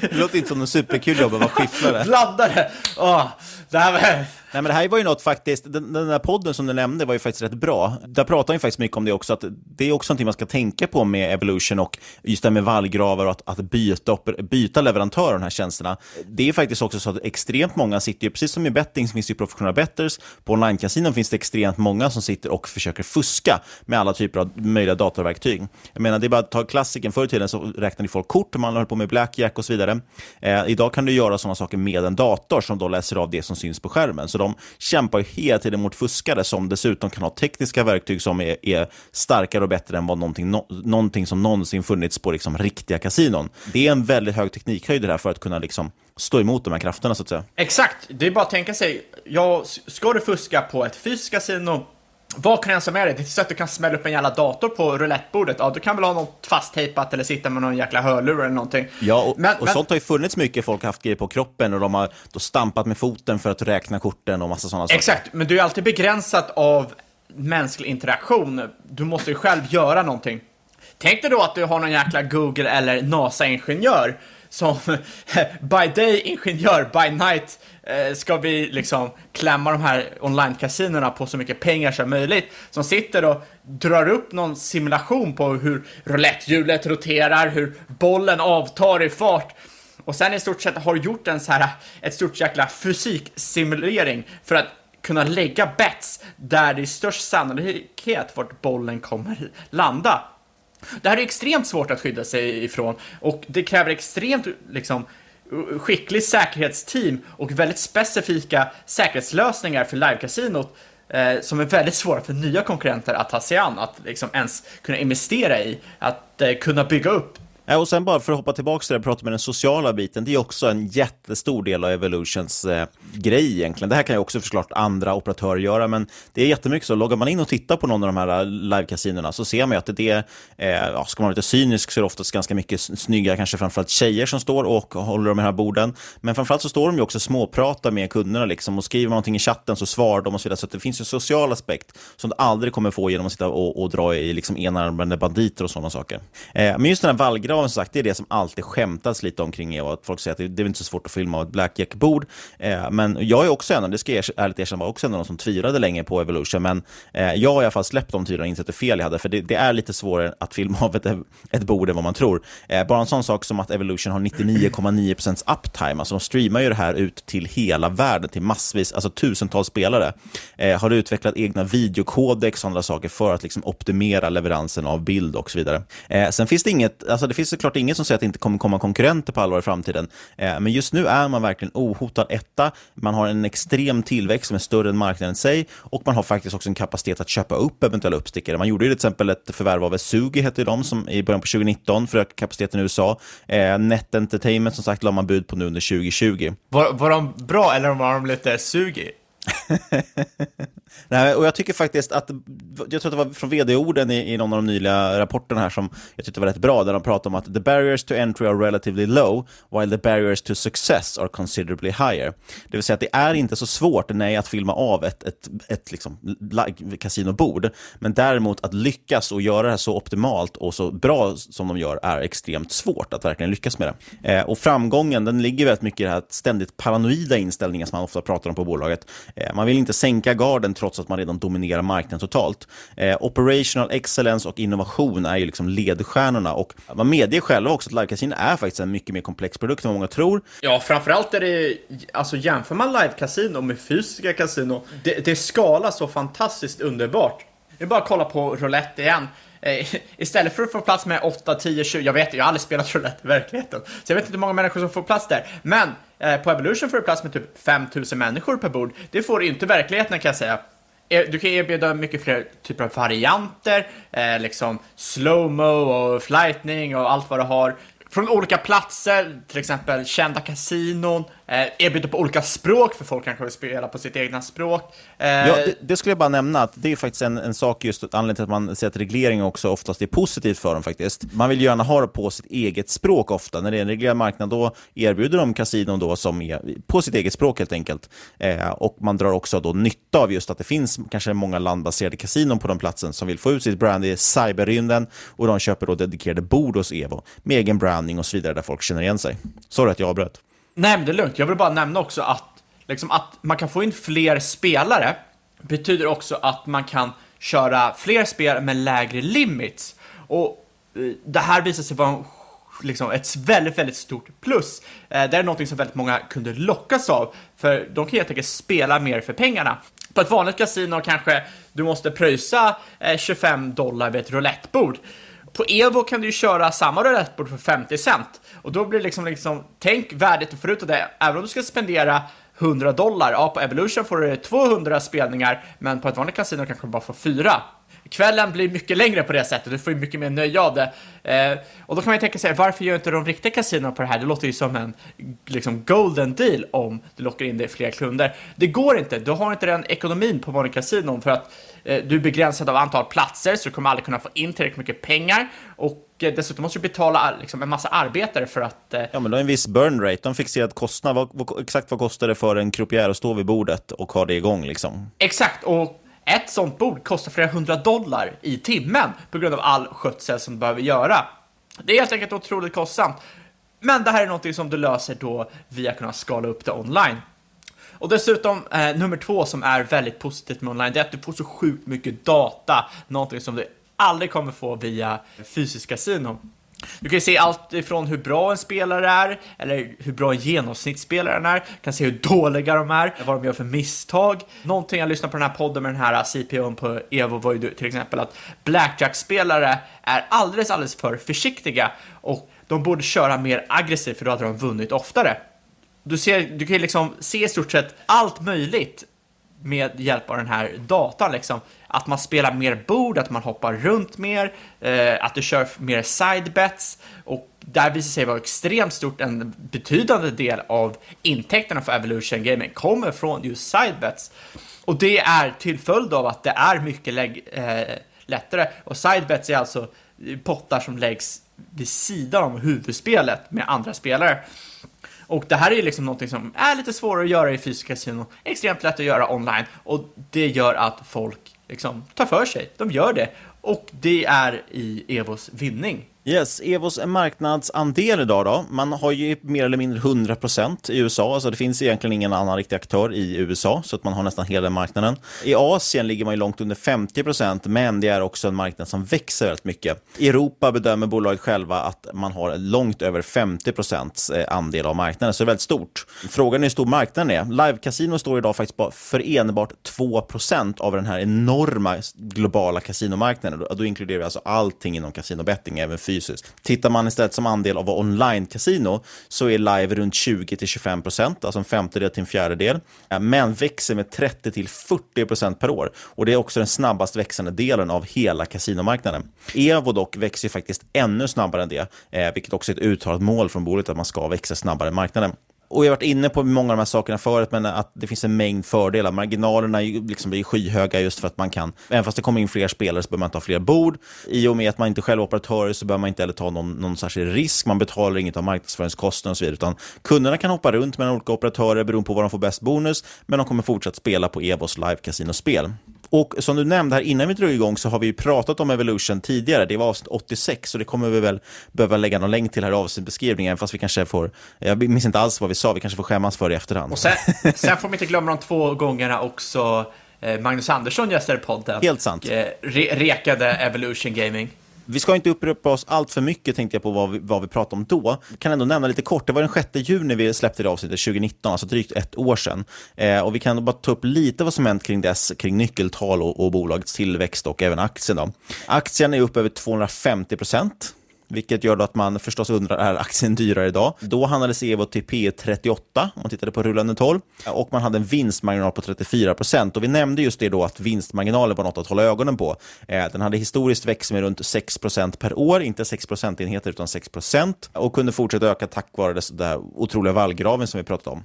det låter inte som något superkul jobb att vara skyfflare. Blandare! Åh, det här var... Nej, men det här var ju något faktiskt, den, den där podden som du nämnde var ju faktiskt rätt bra. Där pratar ju faktiskt mycket om det också, att det är också någonting man ska tänka på med Evolution och just det här med vallgravar och att, att byta, byta leverantör av de här tjänsterna. Det är faktiskt också så att extremt många sitter ju, precis som i betting så finns det ju professionella betters, på online-kasinon finns det extremt många som sitter och försöker fuska med alla typer av möjliga datorverktyg. Jag menar, det är bara att ta klassiken, förr i tiden så räknade folk kort, man höll på med blackjack och så vidare. Eh, idag kan du göra sådana saker med en dator som då läser av det som syns på skärmen. Så de kämpar ju hela tiden mot fuskare som dessutom kan ha tekniska verktyg som är, är starkare och bättre än vad någonting, no, någonting som någonsin funnits på liksom riktiga kasinon. Det är en väldigt hög teknikhöjd det här för att kunna liksom stå emot de här krafterna så att säga. Exakt, det är bara att tänka sig, ja, ska du fuska på ett fysiskt kasino vad kan jag ens med dig? Det är så att du kan smälla upp en jävla dator på roulettebordet. Ja, du kan väl ha något fasttejpat eller sitta med någon jäkla hörlur eller någonting. Ja, och, men, och men... sånt har ju funnits mycket. Folk har haft grejer på kroppen och de har då stampat med foten för att räkna korten och massa sådana saker. Exakt, men du är alltid begränsat av mänsklig interaktion. Du måste ju själv göra någonting. Tänk dig då att du har någon jäkla Google eller NASA-ingenjör som by day ingenjör, by night eh, ska vi liksom klämma de här online-kasinorna på så mycket pengar som möjligt. Som sitter och drar upp någon simulation på hur roulettehjulet roterar, hur bollen avtar i fart. Och sen i stort sett har gjort en så här, ett stort jäkla fysiksimulering för att kunna lägga bets där det är störst sannolikhet vart bollen kommer landa. Det här är extremt svårt att skydda sig ifrån och det kräver extremt liksom skickligt säkerhetsteam och väldigt specifika säkerhetslösningar för livekasinot eh, som är väldigt svåra för nya konkurrenter att ta sig an, att liksom ens kunna investera i, att eh, kunna bygga upp Eh, och sen bara för att hoppa tillbaka till det och prata med den sociala biten, det är också en jättestor del av Evolutions eh, grej egentligen. Det här kan ju också förklart andra operatörer göra, men det är jättemycket så. Loggar man in och tittar på någon av de här eh, live så ser man ju att det är, eh, ja, ska man vara lite cynisk så är det oftast ganska mycket snygga, kanske framförallt tjejer som står och håller de här borden. Men framförallt så står de ju också småpratar med kunderna liksom och skriver man någonting i chatten så svarar de och så vidare. Så det finns en social aspekt som du aldrig kommer få genom att sitta och, och dra i liksom enarmade banditer och sådana saker. Eh, men just den här vallgraven som sagt, det är det som alltid skämtas lite omkring Eva. Att folk säger att det, det är inte så svårt att filma av ett blackjack-bord. Eh, men jag är också en av, det ska jag ärligt erkänna, var också en av de som tvivlade länge på Evolution. Men eh, jag har i alla fall släppt de tvivlarna och insett hur fel jag hade. För det, det, är lite svårare att filma av ett, ett bord än vad man tror. Eh, bara en sån sak som att Evolution har 99,9% uptime. Alltså de streamar ju det här ut till hela världen, till massvis, alltså tusentals spelare. Eh, har utvecklat egna videokodex och andra saker för att liksom optimera leveransen av bild och så vidare. Eh, sen finns det inget, alltså det finns såklart inget som säger att det inte kommer komma konkurrenter på allvar i framtiden. Eh, men just nu är man verkligen ohotad etta. Man har en extrem tillväxt som är större än marknaden i sig och man har faktiskt också en kapacitet att köpa upp eventuella uppstickare. Man gjorde ju till exempel ett förvärv av Esugi, hette de, som i början på 2019 för att öka kapaciteten i USA. Eh, Net Entertainment, som sagt, la man bud på nu under 2020. Var, var de bra eller var de lite sugi? Nej, och jag tycker faktiskt att, jag tror att det var från vd-orden i, i någon av de nyliga rapporterna här som jag tyckte var rätt bra, där de pratar om att the barriers to entry are relatively low, while the barriers to success are considerably higher. Det vill säga att det är inte så svårt, nej, att filma av ett, ett, ett liksom, kasinobord, men däremot att lyckas och göra det här så optimalt och så bra som de gör är extremt svårt att verkligen lyckas med det. Eh, och framgången, den ligger väldigt mycket i den här ständigt paranoida inställningen som man ofta pratar om på bolaget. Eh, man vill inte sänka garden trots trots att man redan dominerar marknaden totalt. Eh, operational excellence och innovation är ju liksom ledstjärnorna och man medger själva också att live-casino är faktiskt en mycket mer komplex produkt än vad många tror. Ja, framförallt är det, alltså jämför man live-casino med fysiska casino, det, det skalar så fantastiskt underbart. Det är bara att kolla på roulette igen. Eh, istället för att få plats med 8, 10, 20, jag vet, jag har aldrig spelat roulette i verkligheten, så jag vet inte hur många människor som får plats där. Men eh, på Evolution får du plats med typ 5000 människor per bord. Det får du inte i verkligheten kan jag säga. E- du kan erbjuda mycket fler typer av varianter, eh, liksom slowmo och flightning och allt vad du har. Från olika platser, till exempel kända kasinon, eh, erbjuder på olika språk, för folk kanske vill spela på sitt egna språk. Eh, ja, det, det, skulle jag bara nämna, att det är faktiskt en, en sak, just anledningen till att man säger att reglering också oftast är positivt för dem faktiskt. Man vill gärna ha det på sitt eget språk ofta. När det är en reglerad marknad, då erbjuder de kasinon då som är på sitt eget språk helt enkelt. Eh, och man drar också då nytta av just att det finns kanske många landbaserade kasinon på den platsen som vill få ut sitt brand i cyberrymden och de köper då dedikerade bord hos Evo med egen branding och så vidare där folk känner igen sig. Sorry att jag avbröt. Nej, men det är lugnt. Jag vill bara nämna också att, liksom, att man kan få in fler spelare betyder också att man kan köra fler spel med lägre limits. Och eh, det här visar sig vara liksom ett väldigt, väldigt stort plus. Eh, det är någonting som väldigt många kunde lockas av, för de kan helt enkelt spela mer för pengarna. På ett vanligt kasino kanske du måste pröjsa eh, 25 dollar vid ett roulettebord. På Evo kan du ju köra samma roulettebord för 50 cent. Och då blir det liksom, liksom tänk värdet du får ut av det. Även om du ska spendera 100 dollar, ja på Evolution får du 200 spelningar, men på ett vanligt kasino kanske du bara får 4 kvällen blir mycket längre på det sättet, du får ju mycket mer nöje av det. Eh, och då kan man ju tänka sig, varför gör inte de riktiga kasinona på det här? Det låter ju som en liksom golden deal om du lockar in dig fler kunder. Det går inte, du har inte den ekonomin på vanliga kasinon för att eh, du är begränsad av antal platser, så du kommer aldrig kunna få in tillräckligt mycket pengar och dessutom måste du betala liksom, en massa arbetare för att... Eh... Ja, men du har en viss burn rate, en fixerad kostnad. Vad, vad, exakt vad kostar det för en croupier att stå vid bordet och ha det igång liksom? Exakt, och ett sånt bord kostar flera hundra dollar i timmen på grund av all skötsel som du behöver göra. Det är helt enkelt otroligt kostsamt. Men det här är någonting som du löser då via att kunna skala upp det online. Och dessutom, eh, nummer två som är väldigt positivt med online, det är att du får så sjukt mycket data, någonting som du aldrig kommer få via fysiska kasino. Du kan ju se allt ifrån hur bra en spelare är, eller hur bra en genomsnittsspelare är, du kan se hur dåliga de är, vad de gör för misstag. Någonting jag lyssnade på den här podden med den här CPOn på Evo var ju till exempel att Blackjack-spelare är alldeles, alldeles för försiktiga och de borde köra mer aggressivt för då hade de vunnit oftare. Du, ser, du kan ju liksom se i stort sett allt möjligt med hjälp av den här datan. Liksom. Att man spelar mer bord, att man hoppar runt mer, eh, att du kör mer sidebets, och där visar sig vara extremt stort, en betydande del av intäkterna för Evolution Gaming kommer från just sidebets. Och det är till följd av att det är mycket eh, lättare. Och sidebets är alltså pottar som läggs vid sidan av huvudspelet med andra spelare. Och det här är ju liksom någonting som är lite svårare att göra i fysiska kasinon, extremt lätt att göra online och det gör att folk liksom tar för sig. De gör det och det är i Evos vinning. Yes, Evos marknadsandel idag då. Man har ju mer eller mindre 100% i USA, alltså det finns egentligen ingen annan riktig aktör i USA, så att man har nästan hela marknaden. I Asien ligger man ju långt under 50%, men det är också en marknad som växer väldigt mycket. I Europa bedömer bolaget själva att man har långt över 50% eh, andel av marknaden, så det är väldigt stort. Frågan är hur stor marknaden är. Live-casino står idag faktiskt bara för enbart 2% av den här enorma globala kasinomarknaden. Då inkluderar vi alltså allting inom kasinobetting, även fysiskt. Tittar man istället som andel av online-casino så är live runt 20-25 procent, alltså en femtedel till en fjärdedel, eh, men växer med 30-40 procent per år. Och det är också den snabbast växande delen av hela kasinomarknaden. Evo dock växer faktiskt ännu snabbare än det, eh, vilket också är ett uttalat mål från bolaget att man ska växa snabbare än marknaden och jag har varit inne på många av de här sakerna förut, men att det finns en mängd fördelar. Marginalerna liksom blir skyhöga just för att man kan, även fast det kommer in fler spelare så behöver man inte ha fler bord. I och med att man inte själv är operatör så behöver man inte heller ta någon, någon särskild risk. Man betalar inget av marknadsföringskostnaden och så vidare, utan kunderna kan hoppa runt mellan olika operatörer beroende på var de får bäst bonus, men de kommer fortsatt spela på Evos live casinospel. Och som du nämnde här innan vi drog igång så har vi pratat om Evolution tidigare. Det var avsnitt 86 och det kommer vi väl behöva lägga någon länk till här i avsnittbeskrivningen. Fast vi kanske får, jag minns inte alls vad vi sa, vi kanske får skämmas för det i efterhand. Och sen, sen får vi inte glömma de två gångerna också eh, Magnus Andersson gästade podden. Helt sant. Eh, re rekade Evolution Gaming. Vi ska inte upprepa oss allt för mycket tänkte jag på vad vi, vad vi pratade om då. Jag kan ändå nämna lite kort, det var den 6 juni vi släppte det avsnittet 2019, alltså drygt ett år sedan. Eh, och vi kan bara ta upp lite vad som hänt kring dess, kring nyckeltal och, och bolagets tillväxt och även aktien. Då. Aktien är upp över 250 procent vilket gör att man förstås undrar, är aktien dyrare idag? Då handlades Evo till P 38 om man tittade på rullande 12 och man hade en vinstmarginal på 34 procent. Och vi nämnde just det då att vinstmarginalen var något att hålla ögonen på. Eh, den hade historiskt växt med runt 6 procent per år, inte 6 procentenheter utan 6 procent och kunde fortsätta öka tack vare den otroliga vallgraven som vi pratade om.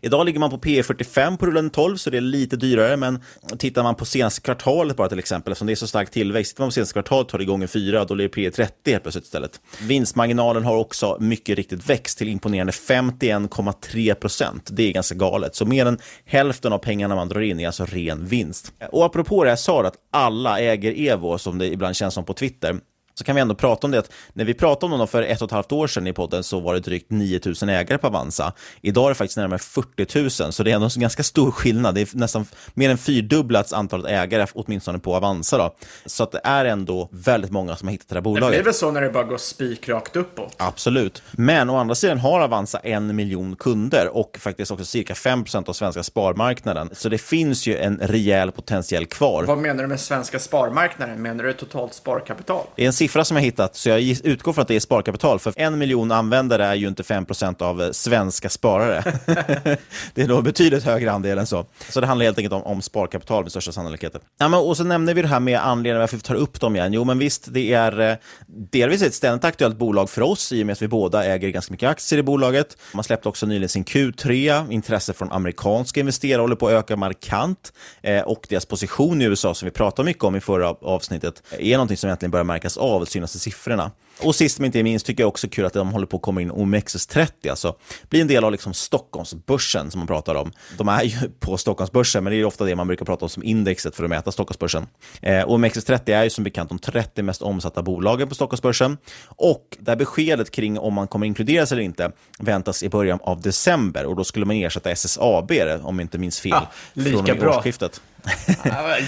Idag ligger man på P 45 på rullande 12, så det är lite dyrare, men tittar man på senaste kvartalet bara till exempel, eftersom det är så stark tillväxt, tittar man på senaste kvartalet tar det gånger 4, då blir det P 30 helt plötsligt istället. Vinstmarginalen har också mycket riktigt växt till imponerande 51,3 procent. Det är ganska galet, så mer än hälften av pengarna man drar in är alltså ren vinst. Och apropå det jag sa, att alla äger Evo, som det ibland känns som på Twitter, så kan vi ändå prata om det att när vi pratade om dem för ett och ett halvt år sedan i podden så var det drygt 9000 ägare på Avanza. Idag är det faktiskt närmare 40 000, så det är ändå en ganska stor skillnad. Det är nästan mer än fyrdubblats antalet ägare, åtminstone på Avanza. Då. Så att det är ändå väldigt många som har hittat det här bolaget. Det blir väl så när det bara går spikrakt uppåt? Absolut. Men å andra sidan har Avanza en miljon kunder och faktiskt också cirka 5% av svenska sparmarknaden. Så det finns ju en rejäl potential kvar. Vad menar du med svenska sparmarknaden? Menar du totalt sparkapital? Det är en siffra som jag hittat, så jag utgår från att det är sparkapital. För en miljon användare är ju inte 5% av eh, svenska sparare. det är då betydligt högre andel än så. Så det handlar helt enkelt om, om sparkapital med största sannolikhet. Ja, men, och så nämner vi det här med anledningen varför vi tar upp dem igen. Jo, men visst, det är eh, delvis ett ständigt aktuellt bolag för oss i och med att vi båda äger ganska mycket aktier i bolaget. Man släppte också nyligen sin Q3. Intresse från amerikanska investerare håller på att öka markant eh, och deras position i USA som vi pratade mycket om i förra avsnittet är någonting som egentligen börjar märkas av de senaste siffrorna. Och sist men inte minst tycker jag också kul att de håller på att komma in OMXS30, alltså bli en del av liksom Stockholmsbörsen som man pratar om. De är ju på Stockholmsbörsen, men det är ofta det man brukar prata om som indexet för att mäta Stockholmsbörsen. Eh, OMXS30 är ju som bekant de 30 mest omsatta bolagen på Stockholmsbörsen och det här beskedet kring om man kommer inkluderas eller inte väntas i början av december och då skulle man ersätta SSAB, om jag inte minns fel, ah, lika från bra. årsskiftet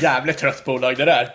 jävligt trött bolag det där.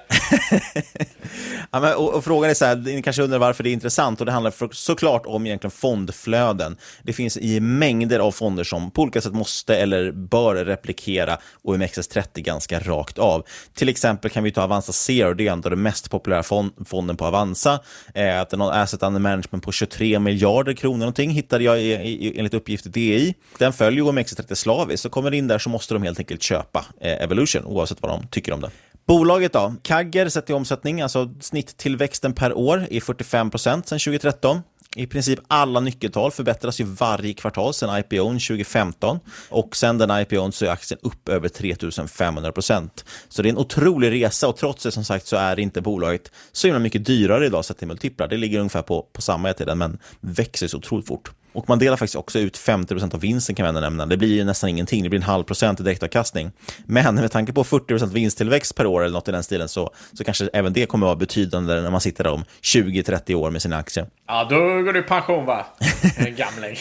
ja, men, och, och, frågan är så här, ni kanske undrar varför det är intressant och det handlar för, såklart om egentligen fondflöden. Det finns i mängder av fonder som på olika sätt måste eller bör replikera OMXS30 ganska rakt av. Till exempel kan vi ta Avanza Zero, det är ändå den mest populära fond, fonden på Avanza. Eh, att den har asset under management på 23 miljarder kronor någonting hittade jag i, i, enligt uppgift i DI. Den följer OMXS30 slaviskt, så kommer det in där så måste de helt enkelt köpa eh, Evolution oavsett vad de tycker om det. Bolaget då? Kagger sett i omsättning, alltså snitttillväxten per år är 45 procent sedan 2013. I princip alla nyckeltal förbättras ju varje kvartal sedan IPOn 2015 och sedan den IPOn så är aktien upp över 3500 procent. Så det är en otrolig resa och trots det som sagt så är inte bolaget så himla mycket dyrare idag sett till multiplar. Det ligger ungefär på, på samma tiden men växer så otroligt fort. Och man delar faktiskt också ut 50% av vinsten kan man nämna. Det blir ju nästan ingenting, det blir en halv procent i direktavkastning. Men med tanke på 40% vinsttillväxt per år eller något i den stilen så, så kanske även det kommer att vara betydande när man sitter där om 20-30 år med sina aktier. Ja, då går du i pension va? Gamling.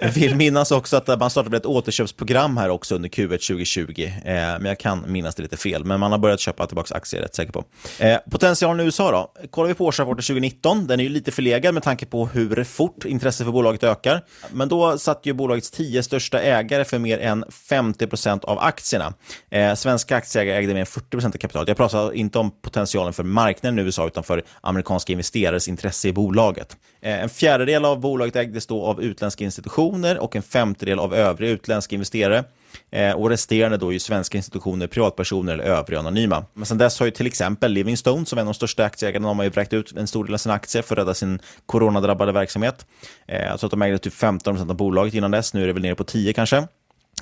jag vill minnas också att man startade ett återköpsprogram här också under Q1 2020. Eh, men jag kan minnas det lite fel. Men man har börjat köpa tillbaka aktier, rätt säker på. Eh, potentialen i USA då? Kollar vi på årsrapporten 2019, den är ju lite förlegad med tanke på hur fort intresset för bolaget ökar. Men då satt ju bolagets tio största ägare för mer än 50 procent av aktierna. Eh, svenska aktieägare ägde mer än 40 procent av kapitalet. Jag pratar inte om potentialen för marknaden i USA, utan för amerikanska investerares intresse i bolaget. Eh, en fjärdedel av bolaget ägdes då av utländska institutioner och en femtedel av övriga utländska investerare. Eh, och resterande då är ju svenska institutioner, privatpersoner eller övriga anonyma. Men sen dess har ju till exempel Livingstone, som är en av de största aktieägarna, de har ju vräkt ut en stor del av sina aktier för att rädda sin coronadrabbade verksamhet. Eh, så att de ägde typ 15% av bolaget innan dess, nu är det väl nere på 10 kanske.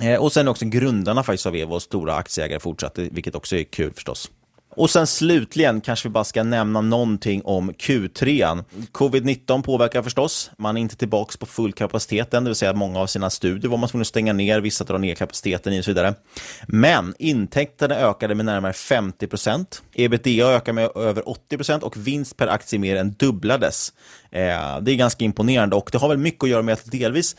Eh, och sen också grundarna faktiskt av Evo, stora aktieägare fortsatte, vilket också är kul förstås. Och sen slutligen kanske vi bara ska nämna någonting om Q3. Covid-19 påverkar förstås. Man är inte tillbaka på full kapacitet än, det vill säga många av sina studier var man tvungen att stänga ner, vissa drar ner kapaciteten i och så vidare. Men intäkterna ökade med närmare 50 procent. Ebitda ökade med över 80 procent och vinst per aktie mer än dubblades. Eh, det är ganska imponerande och det har väl mycket att göra med att delvis,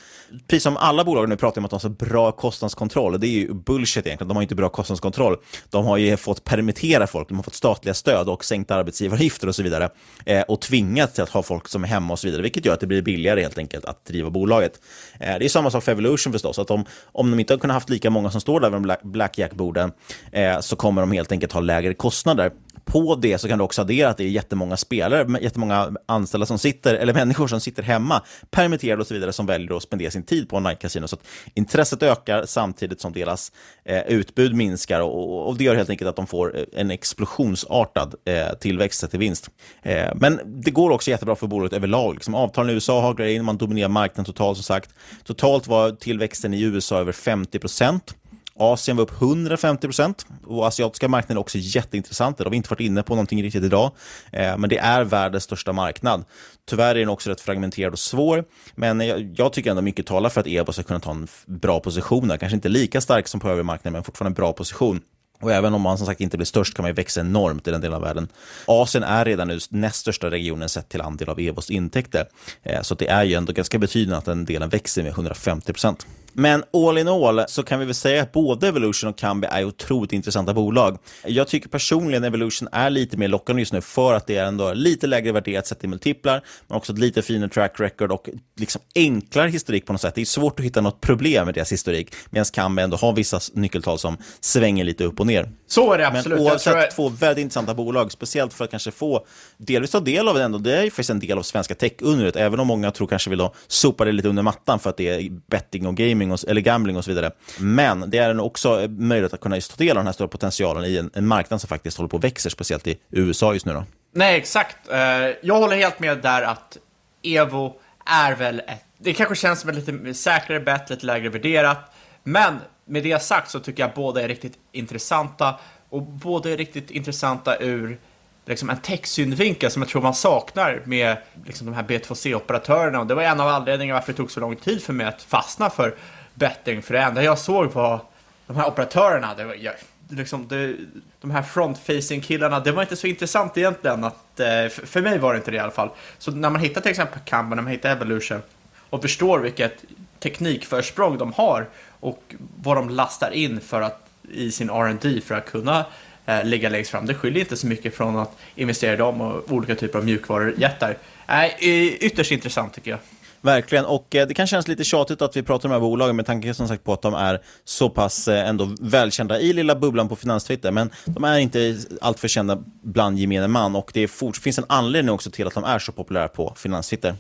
precis som alla bolag nu pratar om att de har så bra kostnadskontroll, det är ju bullshit egentligen, de har inte bra kostnadskontroll. De har ju fått permittera folk, de har fått statliga stöd och sänkta arbetsgivaravgifter och så vidare eh, och tvingats till att ha folk som är hemma och så vidare, vilket gör att det blir billigare helt enkelt att driva bolaget. Eh, det är samma sak för Evolution förstås, att om, om de inte har kunnat haft lika många som står där vid de blackjack-borden eh, så kommer de helt enkelt ha lägre kostnader på det så kan du också addera att det är jättemånga spelare, jättemånga anställda som sitter, eller människor som sitter hemma, permitterade och så vidare, som väljer att spendera sin tid på online casino. Så att intresset ökar samtidigt som deras eh, utbud minskar och, och, det gör helt enkelt att de får eh, en explosionsartad eh, tillväxt till vinst. Eh, men det går också jättebra för bolaget överlag. Liksom, avtalen i USA haglar in, man dominerar marknaden totalt som sagt. Totalt var tillväxten i USA över 50 procent. Asien var upp 150 procent och asiatiska marknaden är också jätteintressant. Det har vi inte varit inne på någonting riktigt idag, eh, men det är världens största marknad. Tyvärr är den också rätt fragmenterad och svår, men jag, tycker ändå mycket talar för att EBO ska kunna ta en bra position där. Kanske inte lika stark som på övriga marknaden, men fortfarande en bra position. Och även om man som sagt inte blir störst kan man ju växa enormt i den delen av världen. Asien är redan nu näst största regionen sett till andel av EVOs intäkter. Eh, så det är ju ändå ganska betydande att den delen växer med 150 procent. Men all in all så kan vi väl säga att både Evolution och Kambi är otroligt intressanta bolag. Jag tycker personligen Evolution är lite mer lockande just nu för att det är ändå lite lägre värderat sett i multiplar, men också ett lite finare track record och liksom enklare historik på något sätt. Det är svårt att hitta något problem med deras historik, medan Kambi ändå har vissa nyckeltal som svänger lite upp och ner. Så är det absolut. Men oavsett jag... två väldigt intressanta bolag, speciellt för att kanske få delvis ta del av det ändå. Det är ju faktiskt en del av svenska tech-undret, även om många tror kanske vill sopa det lite under mattan för att det är betting och gaming och, eller gambling och så vidare. Men det är också eh, möjligt att kunna just ta del av den här stora potentialen i en, en marknad som faktiskt håller på att växa, speciellt i USA just nu. Då. Nej, exakt. Eh, jag håller helt med där att Evo är väl ett, det kanske känns som ett lite säkrare bett, lite lägre värderat. Men med det sagt så tycker jag båda är riktigt intressanta och båda är riktigt intressanta ur liksom en tech-synvinkel som jag tror man saknar med liksom, de här B2C-operatörerna. Och det var en av anledningarna varför det tog så lång tid för mig att fastna för betting. För det enda jag såg var de här operatörerna. Det var, jag, liksom, det, de här front-facing killarna, det var inte så intressant egentligen. Att, eh, för mig var det inte det i alla fall. Så när man hittar till exempel Kamba, när man hittar Evolution och förstår vilket teknikförsprång de har och vad de lastar in för att, i sin R&D för att kunna Eh, ligga längst fram. Det skiljer inte så mycket från att investera i dem och olika typer av mjukvarujättar. Eh, ytterst intressant tycker jag. Verkligen, och eh, det kan kännas lite tjatigt att vi pratar om de här bolagen med tanke som sagt på att de är så pass eh, ändå välkända i lilla bubblan på finanstwitter, men de är inte alltför kända bland gemene man och det fort, finns en anledning också till att de är så populära på finanstwitter.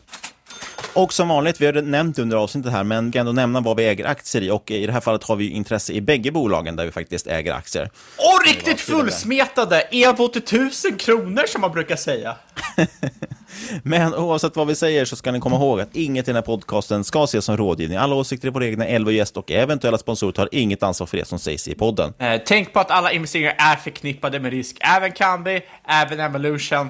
Och som vanligt, vi har nämnt under avsnittet här, men kan ändå nämna vad vi äger aktier i. Och i det här fallet har vi intresse i bägge bolagen där vi faktiskt äger aktier. Och riktigt fullsmetade! Evo till tusen kronor som man brukar säga. Men oavsett vad vi säger så ska ni komma ihåg att inget i den här podcasten ska ses som rådgivning. Alla åsikter i våra egna elva gäst och eventuella sponsorer tar inget ansvar för det som sägs i podden. Eh, tänk på att alla investeringar är förknippade med risk. Även Kambi, även Evolution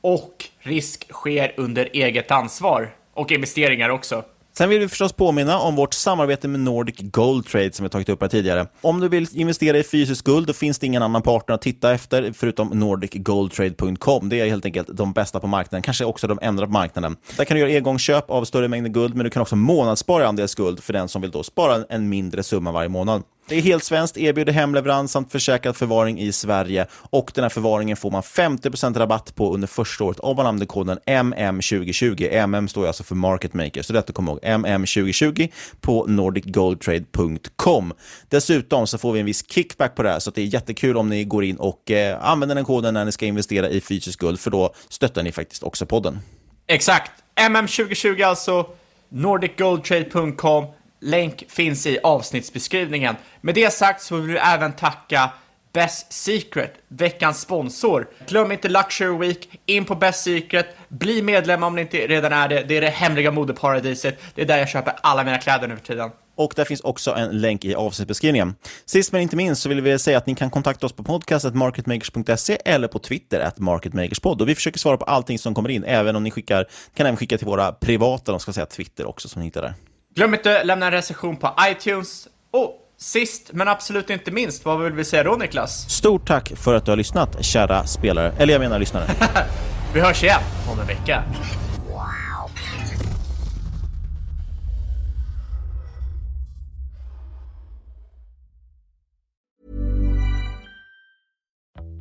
och risk sker under eget ansvar. Och investeringar också. Sen vill vi förstås påminna om vårt samarbete med Nordic Gold Trade som vi tagit upp här tidigare. Om du vill investera i fysisk guld, då finns det ingen annan partner att titta efter förutom nordicgoldtrade.com. Det är helt enkelt de bästa på marknaden, kanske också de enda på marknaden. Där kan du göra engångsköp av större mängder guld, men du kan också månadsspara andels guld för den som vill då spara en mindre summa varje månad. Det är helt svenskt, erbjuder hemleverans samt försäkrad förvaring i Sverige och den här förvaringen får man 50% rabatt på under första året om man använder koden MM2020. MM står alltså för Market Maker, så detta kommer ihåg. MM2020 på nordicgoldtrade.com. Dessutom så får vi en viss kickback på det här, så det är jättekul om ni går in och eh, använder den koden när ni ska investera i fysisk guld, för då stöttar ni faktiskt också podden. Exakt. MM2020 alltså, nordicgoldtrade.com Länk finns i avsnittsbeskrivningen. Med det sagt så vill vi även tacka Best Secret, veckans sponsor. Glöm inte Luxury Week, in på Best Secret, bli medlem om ni inte redan är det. Det är det hemliga modeparadiset. Det är där jag köper alla mina kläder nu för tiden. Och där finns också en länk i avsnittsbeskrivningen. Sist men inte minst så vill vi säga att ni kan kontakta oss på podcastet marketmakers.se eller på Twitter at marketmakerspod. Och vi försöker svara på allting som kommer in, även om ni skickar, kan även skicka till våra privata, de ska säga Twitter också, som ni hittar där. Glöm inte att lämna en recension på iTunes. Och sist men absolut inte minst, vad vill vi säga då Niklas? Stort tack för att du har lyssnat, kära spelare. Eller jag menar lyssnare. vi hörs igen om en vecka.